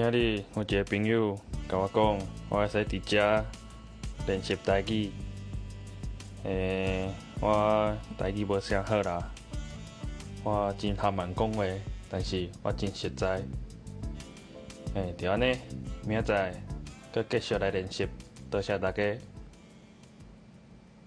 今日我一个朋友甲我讲，我会使伫遮练习台语。诶，我台语无啥好啦，我真含慢讲话，但是我真实在。诶，就安尼，明仔载，搁继续来练习，多谢大家。